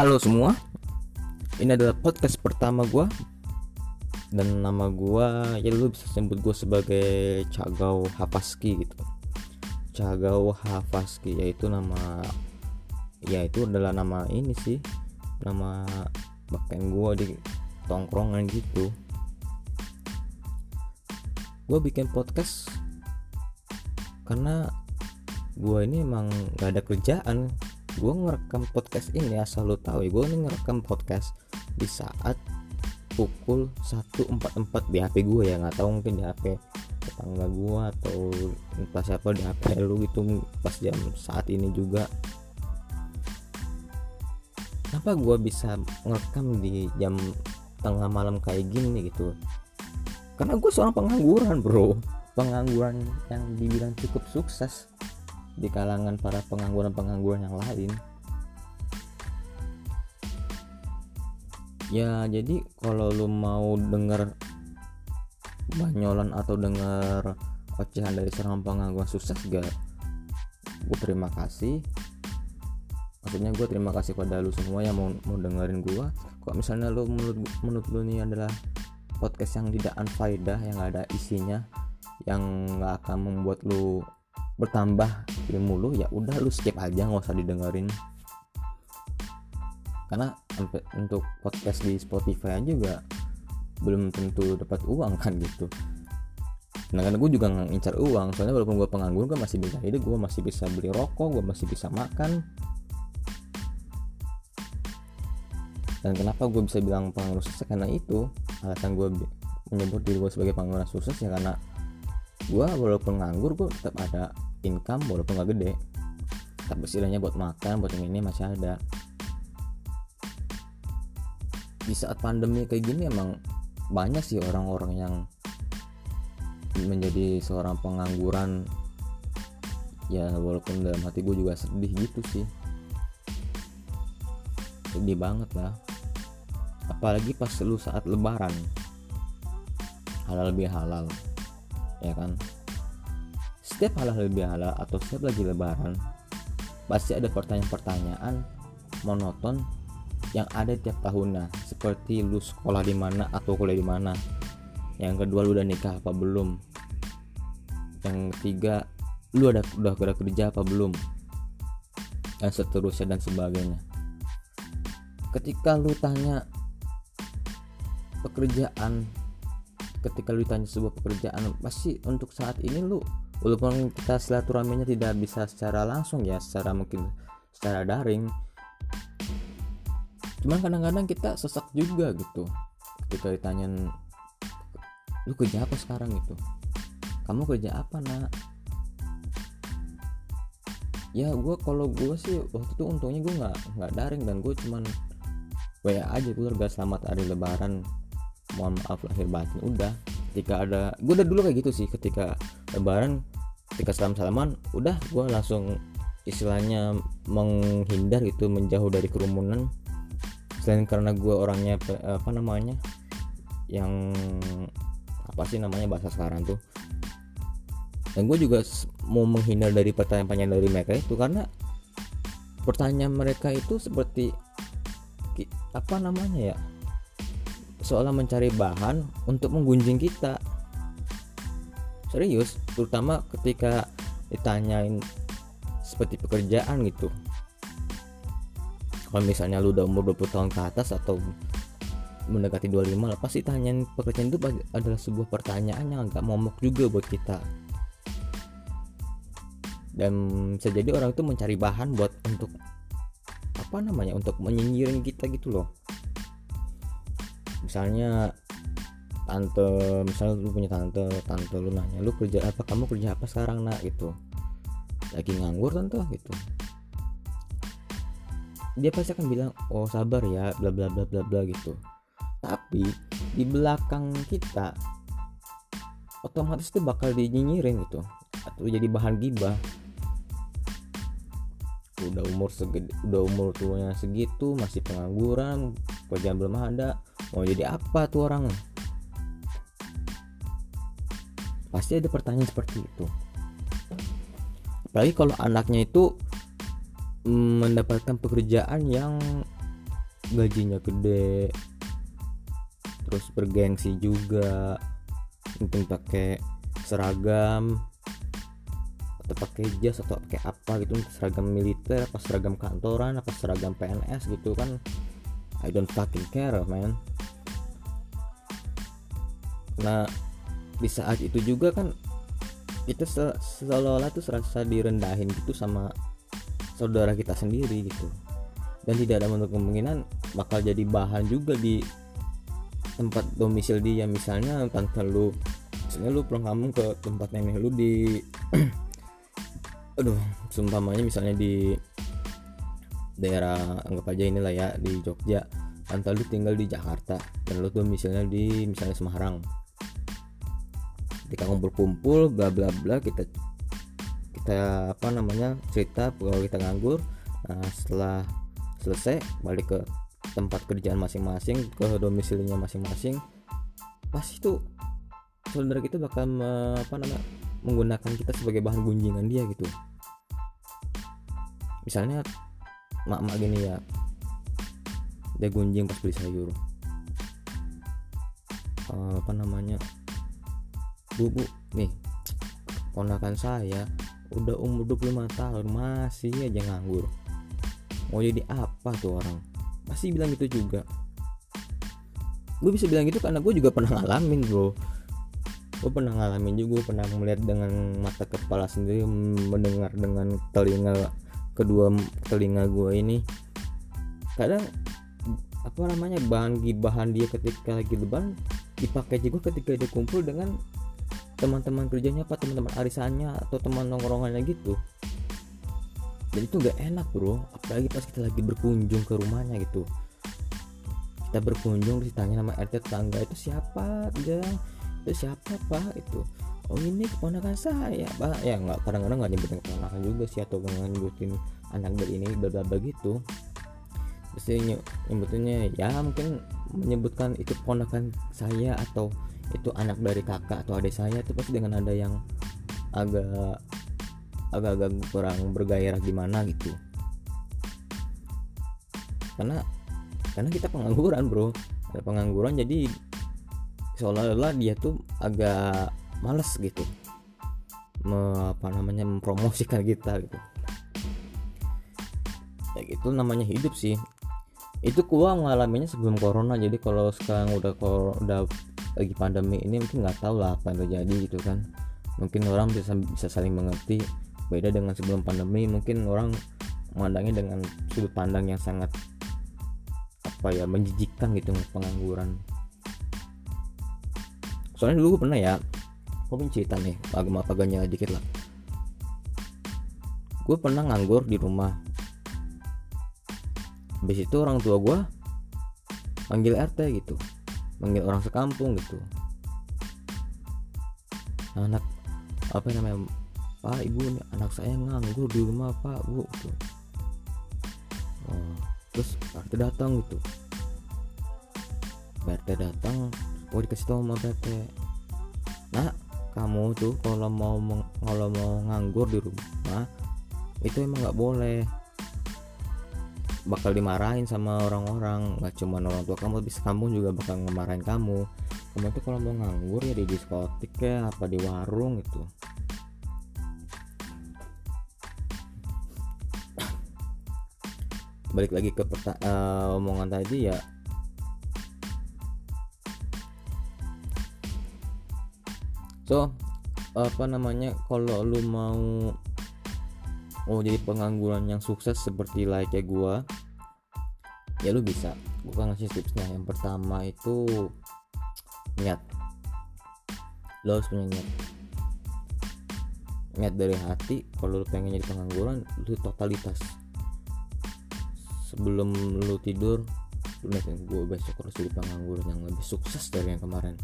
Halo semua, ini adalah podcast pertama gue dan nama gue ya lu bisa sebut gue sebagai Cagau Hafaski gitu. Cagau Hafaski yaitu nama ya itu adalah nama ini sih nama bahkan gue di tongkrongan gitu. Gue bikin podcast karena gue ini emang gak ada kerjaan gue ngerekam podcast ini asal lo tahu ya gue ini ngerekam podcast di saat pukul 1.44 di HP gue ya nggak tahu mungkin di HP tetangga gue atau entah siapa di HP lu gitu pas jam saat ini juga. Kenapa gue bisa ngerekam di jam tengah malam kayak gini gitu? Karena gue seorang pengangguran bro. Pengangguran yang dibilang cukup sukses di kalangan para pengangguran-pengangguran yang lain. Ya, jadi kalau lu mau denger banyolan atau denger ocehan dari seorang pengangguran sukses gak gue terima kasih maksudnya gue terima kasih pada lu semua yang mau, mau dengerin gue kok misalnya lu menurut menurut lu ini adalah podcast yang tidak unfaedah yang gak ada isinya yang gak akan membuat lu bertambah ilmu lu ya udah lu skip aja nggak usah didengerin. Karena untuk podcast di Spotify juga belum tentu dapat uang kan gitu. Nah karena gue juga ngincar uang soalnya walaupun gue penganggur gue masih bisa hidup gue masih bisa beli rokok gue masih bisa makan. Dan kenapa gue bisa bilang pengangguran sukses karena itu alasan gue menyebut diri gue sebagai pengangguran sukses ya karena gue walaupun nganggur gue tetap ada income walaupun gak gede. Tapi istilahnya buat makan buat yang ini masih ada. Di saat pandemi kayak gini emang banyak sih orang-orang yang menjadi seorang pengangguran. Ya walaupun dalam hati gue juga sedih gitu sih. Sedih banget lah. Apalagi pas lu saat lebaran. Halal lebih halal ya kan? Setiap halal lebih halal atau setiap lagi lebaran pasti ada pertanyaan-pertanyaan monoton yang ada tiap tahunnya. Seperti lu sekolah di mana atau kuliah di mana. Yang kedua lu udah nikah apa belum? Yang ketiga lu ada udah ada kerja apa belum? Dan seterusnya dan sebagainya. Ketika lu tanya pekerjaan ketika lu ditanya sebuah pekerjaan pasti untuk saat ini lu walaupun kita silaturahminya tidak bisa secara langsung ya secara mungkin secara daring cuman kadang-kadang kita sesak juga gitu. Ketika ditanyain lu kerja apa sekarang? itu kamu kerja apa nak? Ya gue kalau gue sih waktu itu untungnya gue nggak nggak daring dan gue cuman wa aja keluarga selamat hari lebaran mohon maaf lahir batin. Udah ketika ada gue udah dulu kayak gitu sih. Ketika lebaran ketika salam salaman udah gue langsung istilahnya menghindar gitu menjauh dari kerumunan. Selain karena gue orangnya apa namanya yang apa sih namanya bahasa sekarang tuh. Dan gue juga mau menghindar dari pertanyaan-pertanyaan dari mereka itu karena pertanyaan mereka itu seperti apa namanya ya seolah mencari bahan untuk menggunjing kita. Serius terutama ketika ditanyain seperti pekerjaan gitu. Kalau misalnya lu udah umur 20 tahun ke atas atau mendekati 25 lah pasti tanyain pekerjaan itu adalah sebuah pertanyaan yang agak momok juga buat kita. Dan bisa jadi orang itu mencari bahan buat untuk apa namanya untuk menyinyirin kita gitu loh misalnya tante misalnya lu punya tante tante lu nanya lu kerja apa? Kamu kerja apa sekarang nak? Gitu. Lagi nganggur tante? Gitu. Dia pasti akan bilang oh sabar ya bla bla bla bla bla gitu. Tapi di belakang kita otomatis itu bakal dinyinyirin gitu atau jadi bahan gibah. Udah umur segede, udah umur tuanya segitu masih pengangguran kerjaan belum ada mau jadi apa tuh orang pasti ada pertanyaan seperti itu. Apalagi kalau anaknya itu mendapatkan pekerjaan yang gajinya gede terus bergengsi juga mungkin pakai seragam atau pakai jas atau pakai apa gitu seragam militer apa seragam kantoran apa seragam PNS gitu kan I don't fucking care man. Nah di saat itu juga kan kita seolah-olah tuh serasa direndahin gitu sama saudara kita sendiri gitu. Dan tidak ada menutup kemungkinan bakal jadi bahan juga di tempat domisil dia. Misalnya tante lu misalnya lu pulang kampung ke tempat nenek lu di aduh seumpamanya misalnya di daerah anggap aja inilah ya di Jogja. Tante lu tinggal di Jakarta dan lu domisilnya di misalnya Semarang. Ketika kumpul-kumpul bla bla bla kita kita apa namanya cerita kalau kita nganggur. Nah setelah selesai balik ke tempat kerjaan masing-masing ke domisilinya masing-masing pasti itu saudara kita bakal apa namanya menggunakan kita sebagai bahan gunjingan dia gitu. Misalnya mak-mak gini ya. Dia gunjing pas beli sayur. Uh, apa namanya? Bu bu nih. Ponakan saya udah umur 25 tahun masih aja nganggur. Mau jadi apa tuh orang? Pasti bilang gitu juga. Gue bisa bilang gitu karena gue juga pernah ngalamin bro. Gue pernah ngalamin juga pernah melihat dengan mata kepala sendiri mendengar dengan telinga kedua telinga gue ini kadang apa namanya bahan gibahan dia ketika lagi lebaran dipakai juga ketika dia kumpul dengan teman-teman kerjanya apa teman-teman arisannya atau teman nongkrongannya gitu. Dan itu nggak enak bro. Apalagi pas kita lagi berkunjung ke rumahnya gitu. Kita berkunjung ditanya nama RT tetangga itu siapa? Aja itu siapa pak? Itu oh ini keponakan saya pak. Ya nggak kadang-kadang nggak nyebutin keponakan juga sih atau nggak nyebutin anak dari ini bla bla gitu terus nyebutinnya ya mungkin menyebutkan itu keponakan saya atau itu anak dari kakak atau adik saya itu pasti dengan ada yang agak agak-agak kurang bergairah gimana gitu. Karena karena kita pengangguran bro. Ada pengangguran jadi seolah-olah dia tuh agak males gitu. Me, apa namanya mempromosikan kita gitu. Ya gitu namanya hidup sih. Itu gua mengalaminya sebelum corona jadi kalau sekarang udah udah lagi pandemi ini mungkin nggak tahu lah apa yang terjadi gitu kan. Mungkin orang bisa bisa saling mengerti. Beda dengan sebelum pandemi mungkin orang memandangnya dengan sudut pandang yang sangat apa ya menjijikkan gitu pengangguran. Soalnya dulu pernah ya gue cerita nih? Agak agaknya dikit lah. Gue pernah nganggur di rumah. Habis itu orang tua gue panggil RT gitu. Manggil orang sekampung gitu. Anak apa namanya? Pak ibu nih anak saya nganggur di rumah pak bu gitu. oh, terus RT datang gitu. RT datang oh dikasih tahu sama RT nah kamu tuh kalau mau kalau mau nganggur di rumah itu emang nggak boleh. Bakal dimarahin sama orang-orang nggak cuma orang tua kamu tapi kamu juga bakal ngemarahin kamu. Kamu tuh kalau mau nganggur ya di diskotik ya apa di warung gitu. Balik lagi ke peta, uh, omongan tadi ya so apa namanya kalau lu mau mau jadi pengangguran yang sukses seperti layaknya gua ya lu bisa. Gua ngasih tipsnya. Yang pertama itu niat. Lo harus punya niat. Niat dari hati kalau lu pengen jadi pengangguran lu totalitas. Sebelum lu tidur lu niatin gue besok harus jadi pengangguran yang lebih sukses dari yang kemarin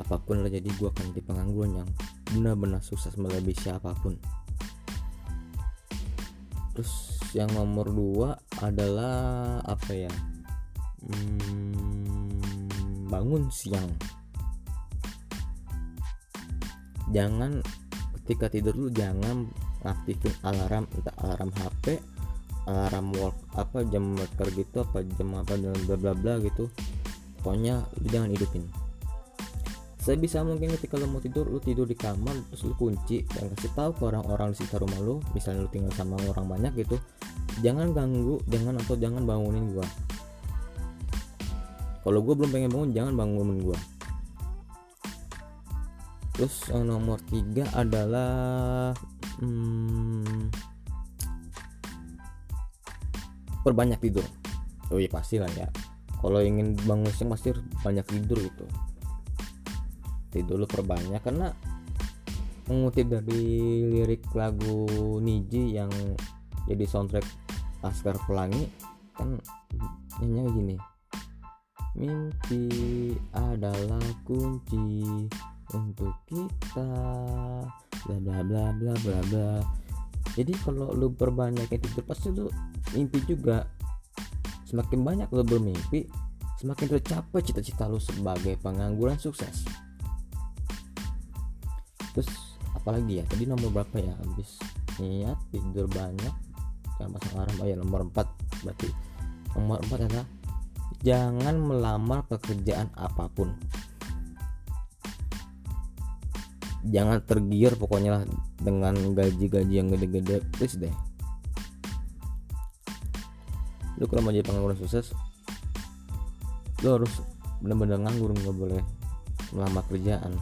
apa pun lah jadi gue akan jadi pengangguran yang benar-benar sukses melebihi siapa pun. Terus yang nomor dua adalah apa ya? Hmm, bangun siang. Jangan ketika tidur lu jangan aktifin alarm entah alarm HP alarm work apa jam waker gitu apa jam apa dan bla bla bla gitu. Pokoknya lu jangan hidupin saya bisa mungkin ketika lu mau tidur lu tidur di kamar terus lu kunci dan kasih tahu ke orang-orang di sekitar rumah lu misalnya lu tinggal sama orang banyak gitu jangan ganggu jangan atau jangan bangunin gua. Kalau gua belum pengen bangun jangan bangunin gua. Terus nomor tiga adalah hmm, perbanyak tidur. Oh iya pasti lah ya. Kalau ingin bangun siang pasti banyak tidur gitu tidur lu perbanyak karena mengutip dari lirik lagu Niji yang jadi soundtrack Laskar Pelangi kan nyanyi gini. Mimpi adalah kunci untuk kita bla bla bla bla bla bla. Jadi kalau lu perbanyak tidur pasti lu mimpi juga semakin banyak lu bermimpi semakin tercapai cita-cita lu sebagai pengangguran sukses terus apalagi ya? Tadi nomor berapa ya? Habis niat tidur banyak. Jangan pasang alarm oh ya nomor 4 berarti nomor 4 adalah jangan melamar pekerjaan apa pun. Jangan tergiur pokoknya lah dengan gaji-gaji yang gede-gede. Please deh. Lu kalau mau jadi pengangguran sukses lu harus benar-benar nganggur nggak boleh melamar kerjaan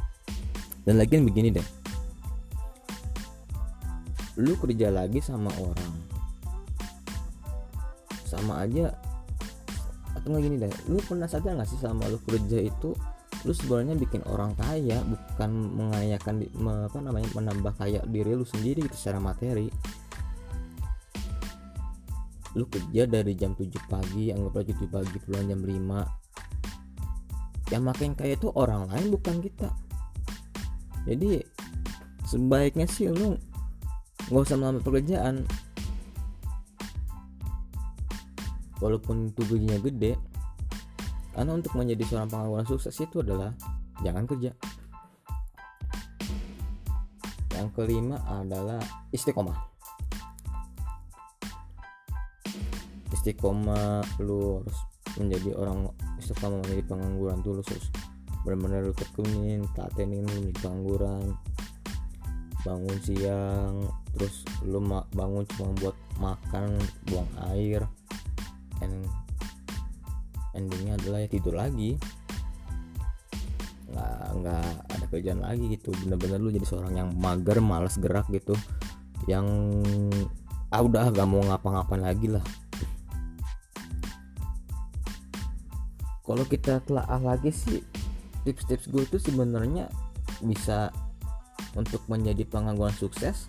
dan lagi begini deh. Lu kerja lagi sama orang. Sama aja atau nggak gini deh. Lu pernah sadar nggak sih sama lu kerja itu lu sebenarnya bikin orang kaya bukan mengayakan apa namanya menambah kaya diri lu sendiri gitu secara materi? Lu kerja dari jam 7 pagi anggaplah 7 pagi pulang jam 5 yang makin kaya itu orang lain bukan kita jadi sebaiknya sih lu nggak usah melamar pekerjaan walaupun itu gede karena untuk menjadi seorang pengangguran sukses itu adalah jangan kerja. Yang kelima adalah istiqomah. Istiqomah lu harus menjadi orang istiqomah menjadi pengangguran tuh lu harus benar-benar lu tekunin tatenin lu pengangguran bangun siang terus lu bangun cuma buat makan buang air. And endingnya adalah ya tidur lagi. Nggak nggak ada kerjaan lagi gitu. Bener-bener lu jadi seorang yang mager males gerak gitu. Yang ah udah gak mau ngapa-ngapain lagi lah. Kalau kita telah lagi sih tips-tips gue itu sebenarnya bisa untuk menjadi pengangguran sukses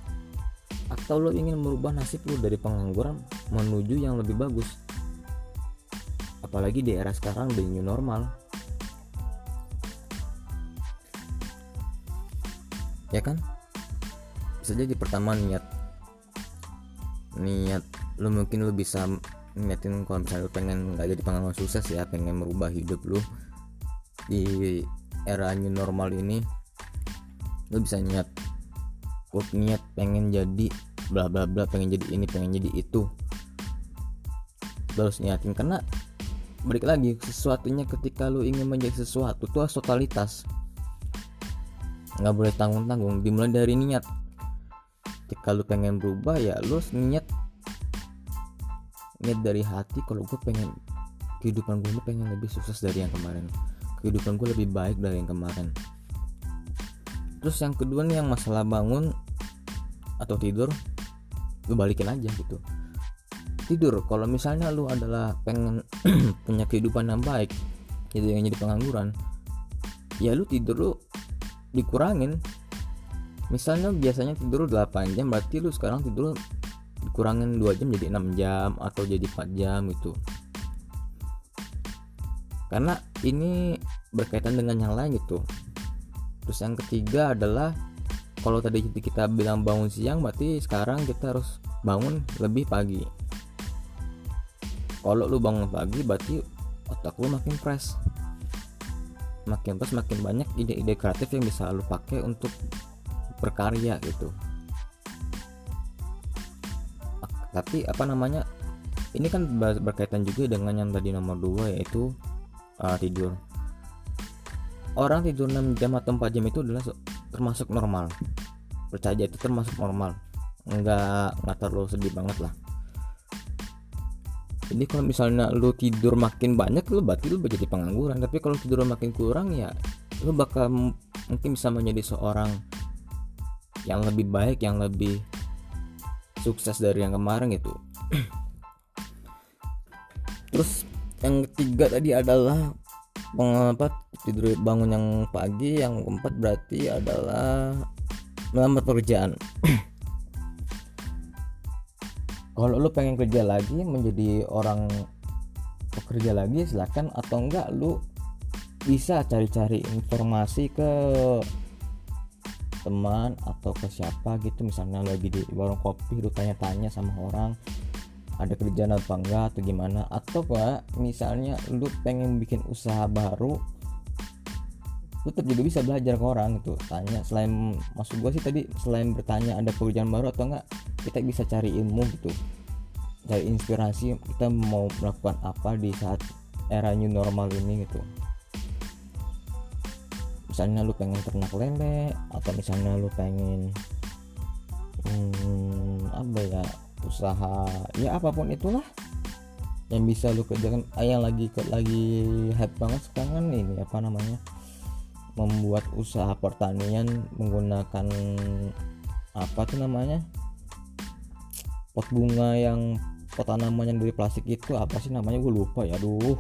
atau lo ingin merubah nasib lo dari pengangguran menuju yang lebih bagus. Apalagi di era sekarang the new normal. Ya kan? Bisa jadi pertama niat. Niat lu mungkin lu bisa niatin kalau misalnya lu pengen nggak jadi pengalaman sukses ya pengen merubah hidup lu di era new normal ini lu bisa niat gue niat pengen jadi bla bla bla pengen jadi ini pengen jadi itu. Terus niatin karena balik lagi sesuatunya ketika lu ingin menjadi sesuatu itu harus totalitas. Nggak boleh tanggung tanggung dimulai dari niat. Ketika lu pengen berubah ya lu niat niat dari hati kalau gue pengen kehidupan gue pengen lebih sukses dari yang kemarin kehidupan gue lebih baik dari yang kemarin. Terus yang kedua nih yang masalah bangun atau tidur lu balikin aja gitu. Tidur kalau misalnya lu adalah pengen punya kehidupan yang baik jadi yang jadi pengangguran ya lu tidur lu dikurangin. Misalnya biasanya tidur 8 jam berarti lu sekarang tidur dikurangin 2 jam jadi 6 jam atau jadi 4 jam gitu. Karena ini berkaitan dengan yang lain gitu. Terus yang ketiga adalah kalau tadi kita bilang bangun siang berarti sekarang kita harus bangun lebih pagi. Kalau lu bangun pagi berarti otak lu makin fresh. Makin fresh makin banyak ide-ide kreatif yang bisa lu pakai untuk berkarya gitu. Tapi apa namanya ini kan berkaitan juga dengan yang tadi nomor dua yaitu uh, tidur. Orang tidur 6 jam atau 4 jam itu adalah termasuk normal. Percaya itu termasuk normal. Nggak nggak terlalu sedih banget lah. Jadi kalau misalnya lu tidur makin banyak lu berarti lu jadi pengangguran. Tapi kalau tidur makin kurang ya lu bakal mungkin bisa menjadi seorang yang lebih baik yang lebih sukses dari yang kemarin gitu. Terus yang ketiga tadi adalah pengapat tidur bangun yang pagi yang keempat berarti adalah melamar pekerjaan. Kalau lu pengen kerja lagi menjadi orang pekerja lagi silahkan atau enggak lu bisa cari-cari informasi ke teman atau ke siapa gitu. Misalnya lagi di warung kopi lu tanya-tanya sama orang ada kerjaan apa enggak atau gimana? Atau pak misalnya lu pengen bikin usaha baru lu tetap juga bisa belajar ke orang itu tanya selain maksud gua sih tadi selain bertanya ada pekerjaan baru atau enggak kita bisa cari ilmu gitu. Cari inspirasi kita mau melakukan apa di saat era new normal ini gitu. Misalnya lu pengen ternak lele atau misalnya lu pengen hmm, apa ya usaha. Ya apa pun itulah yang bisa lu kerjakan. Ah, yang lagi lagi hype banget sekarang kan ini apa namanya membuat usaha pertanian menggunakan apa tuh namanya pot bunga yang pot tanaman yang dari plastik itu apa sih namanya gue lupa ya aduh.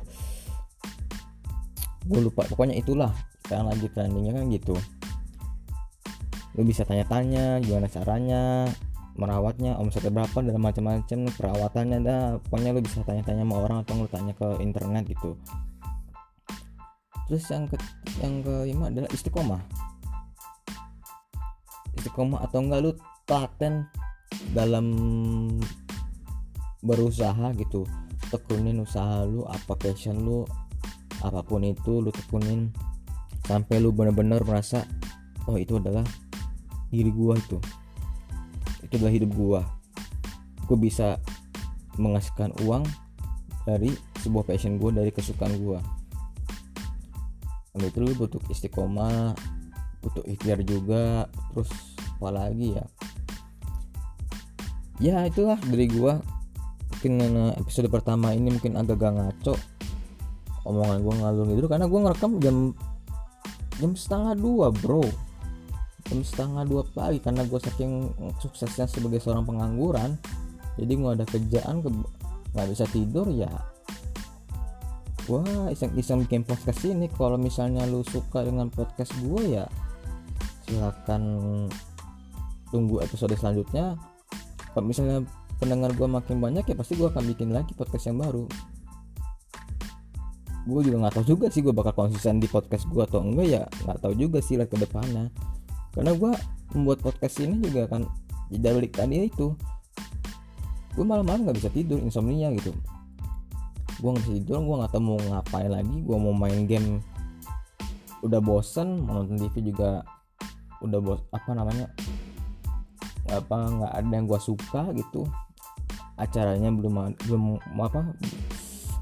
Gue lupa pokoknya itulah. Sekarang lagi trendingnya kan gitu. Lu bisa tanya-tanya gimana caranya merawatnya omsetnya berapa dan macam-macam perawatannya dah. Pokoknya lu bisa tanya-tanya sama orang atau lu tanya ke internet gitu. Terus yang ke yang kelima adalah istiqomah. Istiqomah atau enggak lu paten dalam berusaha gitu. Tekunin usaha lu apa passion lu apa pun itu lu tekunin. Sampai lu bener-bener merasa oh itu adalah diri gua itu adalah hidup gua. Gua bisa menghasilkan uang dari sebuah passion gua dari kesukaan gua. Lalu itu lu butuh istiqomah butuh ikhtiar juga terus apa lagi ya? Ya itulah dari gua. Mungkin episode pertama ini mungkin agak gak ngaco omongan gua ngalur gitu karena gua ngerekam jam jam setengah dua bro jam setengah dua pagi karena gue saking suksesnya sebagai seorang pengangguran jadi gue ada kerjaan ke nggak bisa tidur ya wah iseng-iseng bikin podcast ini. Kalau misalnya lu suka dengan podcast gue ya silahkan tunggu episode selanjutnya. Kalau misalnya pendengar gue makin banyak ya pasti gue akan bikin lagi podcast yang baru. Gue juga nggak tahu juga sih gue bakal konsisten di podcast gue atau enggak ya nggak tahu juga sih lihat ke depannya karena gue membuat podcast ini juga kan dari tadi itu. Gue malam-malam nggak bisa tidur insomnia gitu. Gue nggak bisa tidur gue nggak tahu mau ngapain lagi gue mau main game udah bosen mau nonton TV juga udah bos apa namanya apa nggak ada yang gue suka gitu. Acaranya belum belum apa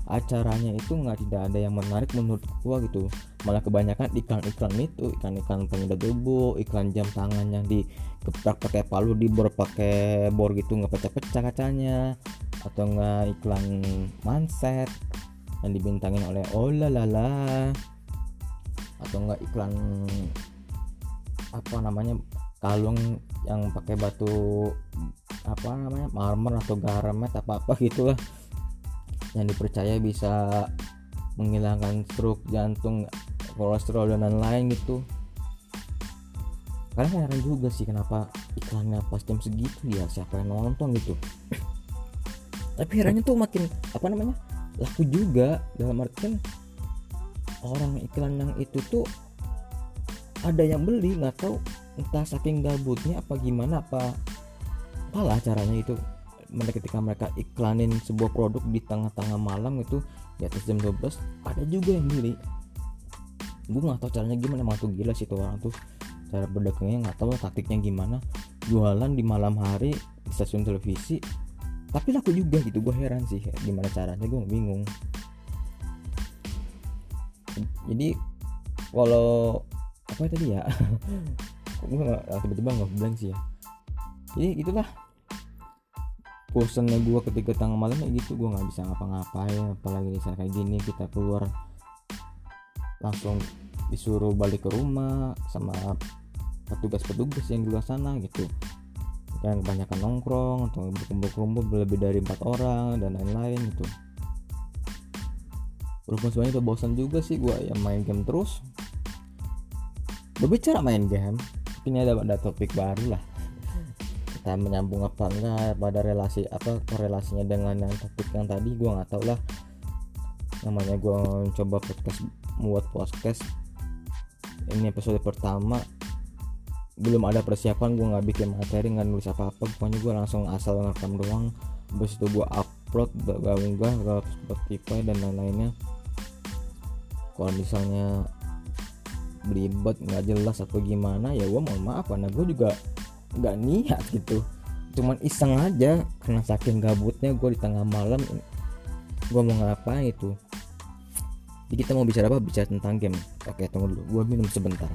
acaranya itu nggak tidak ada yang menarik menurut gua gitu. Malah kebanyakan iklan-iklan itu iklan-iklan penyedot debu iklan jam tangan yang dikeprak pakai palu dibor pakai bor gitu nggak pecah-pecah kacanya. Atau nggak iklan manset yang dibintangin oleh oh lala atau nggak iklan apa namanya kalung yang pakai batu apa namanya marmer atau garmet apa apa gitulah yang dipercaya bisa menghilangkan stroke jantung kolesterol dan lain-lain gitu. Karena heran juga sih kenapa iklannya pas jam segitu ya siapa yang nonton gitu. Tapi herannya tuh makin apa namanya laku juga. Dalam artian orang iklan yang itu tuh ada yang beli nggak tahu entah saking gabutnya apa gimana apa apalah caranya itu mereka ketika mereka iklanin sebuah produk di tengah-tengah malam itu di atas jam 12 ada juga yang beli. Gue nggak tahu caranya gimana emang tuh gila sih tuh orang tuh. Cara berdagangnya nggak tahu taktiknya gimana. Jualan di malam hari di stasiun televisi tapi laku juga gitu gue heran sih gimana caranya gue bingung. Jadi kalau apa tadi ya? Gue tiba-tiba nggak blank sih ya. Jadi itulah bosannya gue ketika tengah malam kayak gitu gue nggak bisa ngapa-ngapain apalagi di kayak gini kita keluar langsung disuruh balik ke rumah sama petugas-petugas yang di luar sana gitu. Yang kebanyakan nongkrong atau berkumpul-kumpul lebih dari empat orang dan lain-lain gitu. Walaupun sebenarnya udah bosan juga sih gue yang main game terus. Berbicara main game ini ada ada topik baru lah menyambung apa enggak pada relasi apa korelasinya dengan yang topik yang tadi gue nggak tahu lah. Namanya gue coba podcast buat podcast. Ini episode pertama. Belum ada persiapan gue nggak bikin materi nggak nulis apa apa pokoknya gue langsung asal ngerekam doang. Habis itu gue upload gak unggah ke Spotify dan lain-lainnya. Kalau misalnya belibet nggak jelas atau gimana ya gue mohon maaf karena gue juga nggak niat gitu. Cuman iseng aja karena saking gabutnya gue di tengah malam gue mau ngapain itu. Jadi kita mau bicara apa? Bicara tentang game. Oke tunggu dulu. Gue minum sebentar.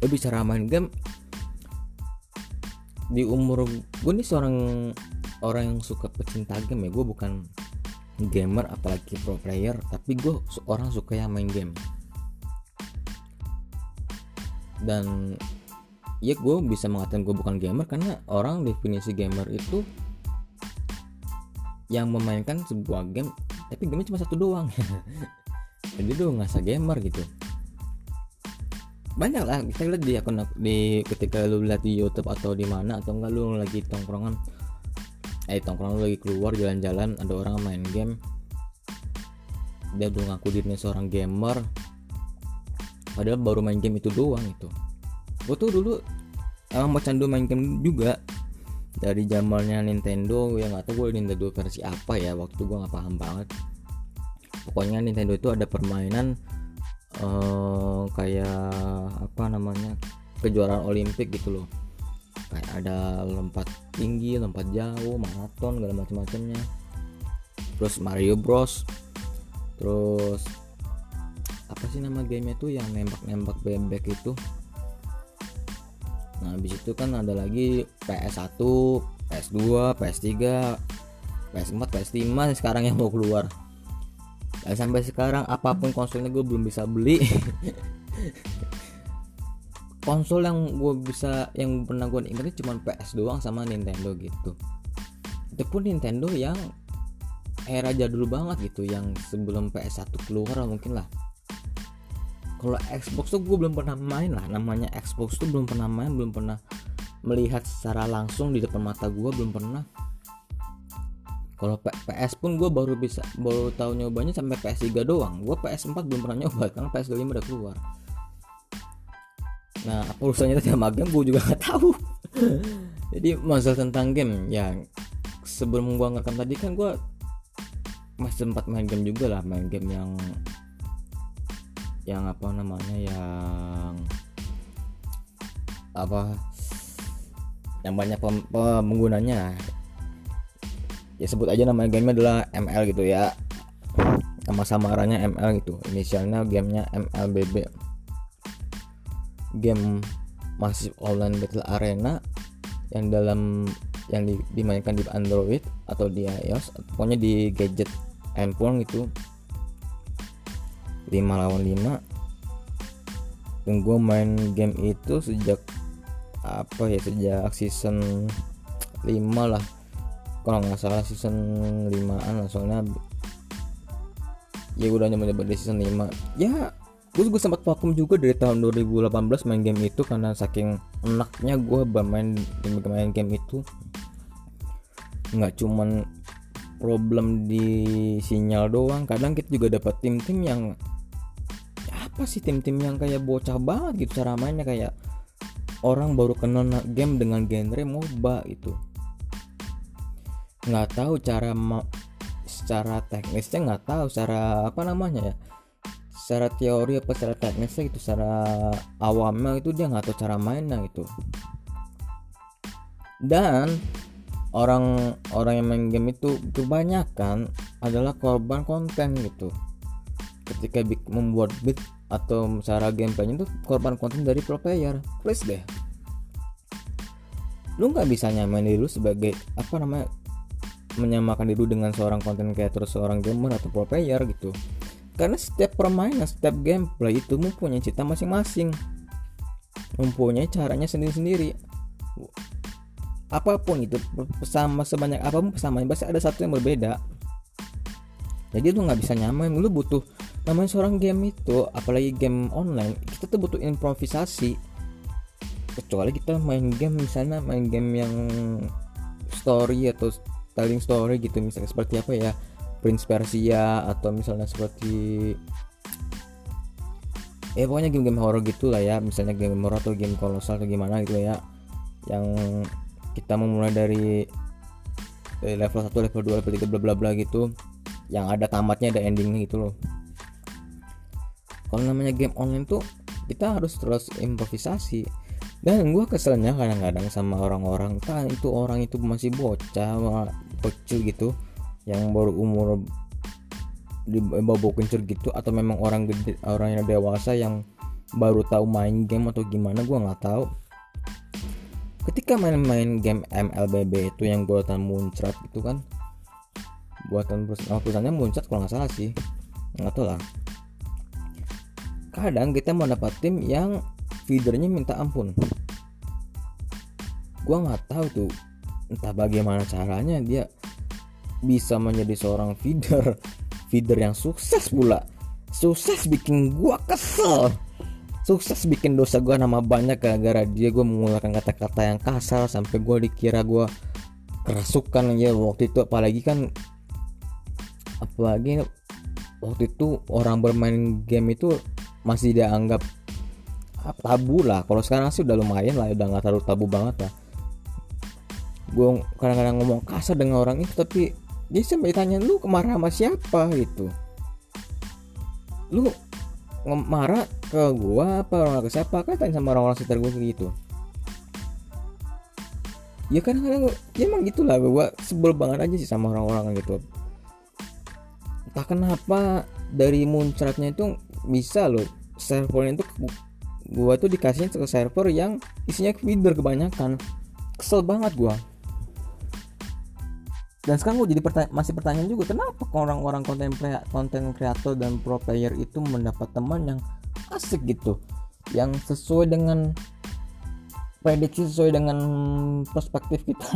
Gue bicara main game di umur gue nih seorang orang yang suka pecinta game ya. Gue bukan gamer apalagi pro player tapi gue orang suka yang main game dan ya gue bisa mengatakan gue bukan gamer karena orang definisi gamer itu yang memainkan sebuah game tapi game cuma satu doang. Jadi tuh nggak gamer gitu. Banyak lah kita lihat di akun di ketika lu lihat di YouTube atau di mana atau enggak lu lagi tongkrongan eh tongkrong lagi keluar jalan-jalan ada orang main game. Dia udah ngaku dirinya seorang gamer padahal baru main game itu doang itu. Gue tuh dulu emang mau candu main game juga. Dari zamannya Nintendo yang nggak tahu gue Nintendo versi apa ya waktu gue nggak paham banget. Pokoknya Nintendo itu ada permainan uh, kayak apa namanya kejuaraan Olimpik gitu loh. Kayak ada lompat tinggi lompat jauh maraton segala macam-macamnya terus Mario Bros. Terus apa sih nama gamenya tuh yang nembak-nembak bebek itu? Nah habis itu kan ada lagi PS1 PS2 PS3 PS4 PS5 sekarang yang mau keluar. Dan sampai sekarang apa pun konsolnya gue belum bisa beli. Konsol yang gue bisa yang pernah gue ingetin cuma PS doang sama Nintendo gitu. Itu pun Nintendo yang era jadul banget gitu yang sebelum PS1 keluar mungkin lah kalau Xbox tuh gue belum pernah main lah. Namanya Xbox tuh belum pernah main belum pernah melihat secara langsung di depan mata gue belum pernah. Kalau PS pun gue baru bisa baru tahu nyobanya sampai PS3 doang. Gue PS4 belum pernah nyoba karena PS5 udah keluar. Nah apa urusannya tadi sama game gue juga gak tahu. Jadi masalah tentang game ya sebelum gue ngerekam tadi kan gue masih sempat main game juga lah main game yang yang apa namanya yang apa yang banyak pem, penggunanya ya sebut aja nama gamenya adalah ML gitu ya. Sama samarannya ML gitu. Inisialnya gamenya MLBB game masih online battle arena yang dalam yang di, dimainkan di Android atau di iOS pokoknya di gadget handphone itu 5 lawan 5 dan gue main game itu sejak apa ya sejak season 5 lah. Kalau nggak salah season 5an lah soalnya ya udah nyoba-nyoba di season 5 ya gue gue sempat vakum juga dari tahun 2018 main game itu karena saking enaknya gue bermain main game itu. Nggak cuman problem di sinyal doang kadang kita juga dapat tim-tim yang apa sih tim-tim yang kayak bocah banget gitu cara mainnya? Kayak orang baru kenal game dengan genre MOBA itu nggak tahu cara secara teknisnya nggak tahu secara apa namanya ya. Secara teori apa secara teknisnya gitu secara awamnya itu dia nggak tahu cara mainnya gitu. Dan orang orang yang main game itu kebanyakan adalah korban konten gitu. Ketika membuat beat atau cara gameplaynya itu korban konten dari pro player. Please deh. Lu nggak bisa nyamain diri lu sebagai apa namanya menyamakan diri dengan seorang konten creator seorang gamer atau pro player gitu. Karena setiap permainan setiap gameplay itu mempunyai cerita masing-masing. Mempunyai caranya sendiri-sendiri. Apa pun itu sama sebanyak apa pun pesamanya pasti ada satu yang berbeda. Jadi lu nggak bisa nyamain lu butuh namanya seorang game itu apalagi game online kita tuh butuh improvisasi. Kecuali kita main game misalnya main game yang story atau telling story gitu misalnya seperti apa ya Prince Persia atau misalnya seperti ya pokoknya game-game horror gitu lah ya misalnya game horror atau game kolosal atau gimana gitu ya yang kita memulai dari, dari level 1 level 2 level 3 bla bla bla gitu yang ada tamatnya ada endingnya gitu loh kalau namanya game online tuh kita harus terus improvisasi. Dan gue keselnya kadang-kadang sama orang-orang kan itu orang itu masih bocah kecil gitu yang baru umur di bawah kencur gitu atau memang orang gede orang yang dewasa yang baru tahu main game atau gimana gue nggak tahu. Ketika main-main game MLBB itu yang buatan muncrat itu kan buatan perusahaan, perusahaannya muncrat kalau nggak salah sih nggak tahu lah kadang kita mau dapat tim yang feedernya minta ampun. Gue nggak tahu tuh entah bagaimana caranya dia bisa menjadi seorang feeder feeder yang sukses pula. Sukses bikin gua kesel. Sukses bikin dosa gua nama banyak gara-gara dia gua mengeluarkan kata-kata yang kasar sampai gua dikira gua kerasukan ya. Waktu itu apalagi kan apalagi waktu itu orang bermain game itu masih dianggap tabu lah. Kalau sekarang sih udah lumayan lah udah nggak terlalu tabu banget lah. Gue kadang-kadang ngomong kasar dengan orang itu tapi dia sampai tanya lu kemarahan sama siapa? Gitu. Lu marah ke gua apa orang ke siapa? Kan tanya sama orang-orang sekitar gua gitu. Ya kan kadang ya emang gitulah gua sebel banget aja sih sama orang-orang gitu. Entah kenapa dari muncratnya itu bisa loh servernya itu gua tuh dikasihnya ke server yang isinya feeder kebanyakan. Kesel banget gua. Dan sekarang gue jadi pertanya masih pertanyaan juga kenapa orang-orang konten konten kreator dan pro player itu mendapat teman yang asik gitu? Yang sesuai dengan prediksi sesuai dengan perspektif kita.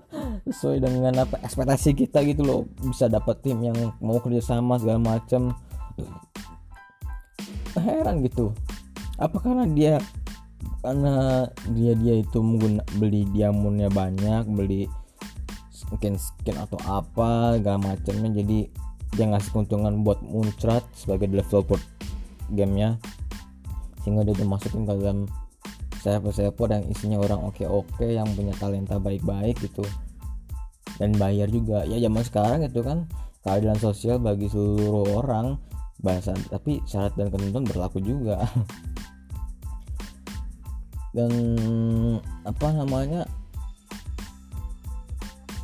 Sesuai dengan apa ekspektasi kita gitu loh. Bisa dapat tim yang mau kerjasama segala macam heran gitu. Apa karena dia karena dia dia itu mengguna beli diamondnya banyak beli mungkin skin atau apa segala macamnya jadi dia ngasih keuntungan buat muncrat sebagai developer gamenya sehingga dia dimasukin ke dalam server-server yang isinya orang oke-oke yang punya talenta baik-baik gitu. Dan bayar juga. Ya zaman sekarang itu kan keadilan sosial bagi seluruh orang bahasa tapi syarat dan ketentuan berlaku juga. Dan apa namanya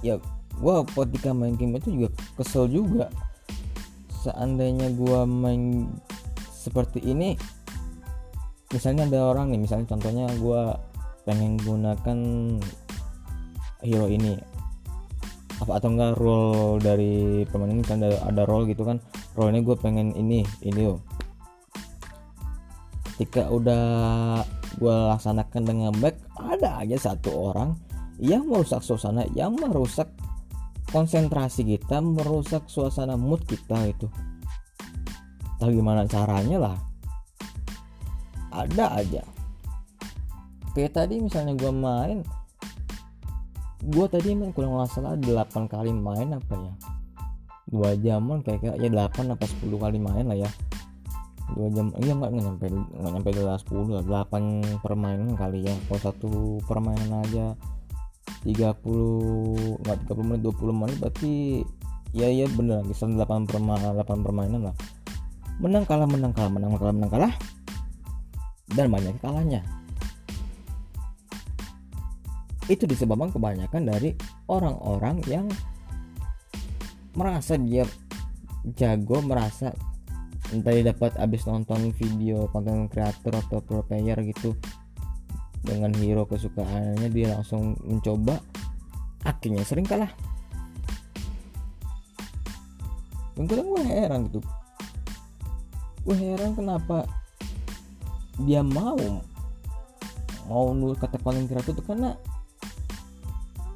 ya gue ketika main game itu juga kesel juga. Seandainya gue main seperti ini misalnya ada orang nih misalnya contohnya gue pengen gunakan hero ini. Apa atau enggak role dari pemain ini misalnya ada, ada role gitu kan role ini gue pengen ini ini loh ketika udah gue laksanakan dengan baik ada aja satu orang yang merusak suasana yang merusak konsentrasi kita merusak suasana mood kita itu. Tahu gimana caranya lah. Ada aja. Kayak tadi misalnya gue main gue tadi main kurang salah 8 kali main apa ya dua jaman kayak ya 8 apa 10 kali main lah ya. Dua jam iya nggak nyampe nggak nyampe 10 lah. 8 permainan kali ya. Kalau satu permainan aja 30 nggak 30 menit 20 menit berarti ya ya bener lagi 8 perma 8 permainan lah. Menang kalah menang kalah menang kalah menang kalah. Dan banyak kalahnya. Itu disebabkan kebanyakan dari orang-orang yang merasa dia jago merasa entah dia dapat abis nonton video konten kreator atau pro player gitu dengan hero kesukaannya dia langsung mencoba akhirnya sering kalah. Dan kadang gue heran gitu. Gue heran kenapa dia mau mau nulis kata konten kreator itu karena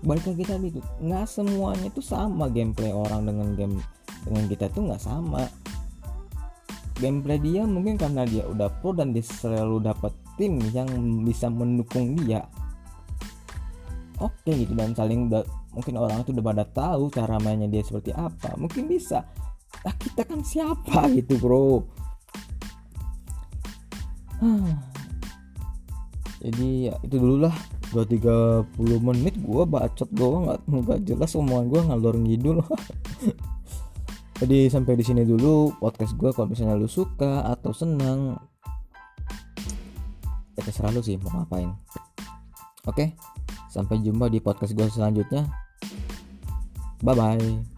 balik lagi tadi tuh nggak semuanya itu sama gameplay orang dengan game dengan kita tuh nggak sama. Gameplay dia mungkin karena dia udah pro dan dia selalu dapat tim yang bisa mendukung dia. Oke gitu dan saling udah mungkin orang itu udah pada tahu cara mainnya dia seperti apa. Mungkin bisa nah kita kan siapa? gitu bro jadi ya itu dulu lah gua 30 menit gua bacot doang nggak jelas omongan gua ngalor ngidul. Jadi sampai di sini dulu podcast gua kalau misalnya lu suka atau senang ya terserah lu sih mau ngapain. Oke sampai jumpa di podcast gua selanjutnya. Bye bye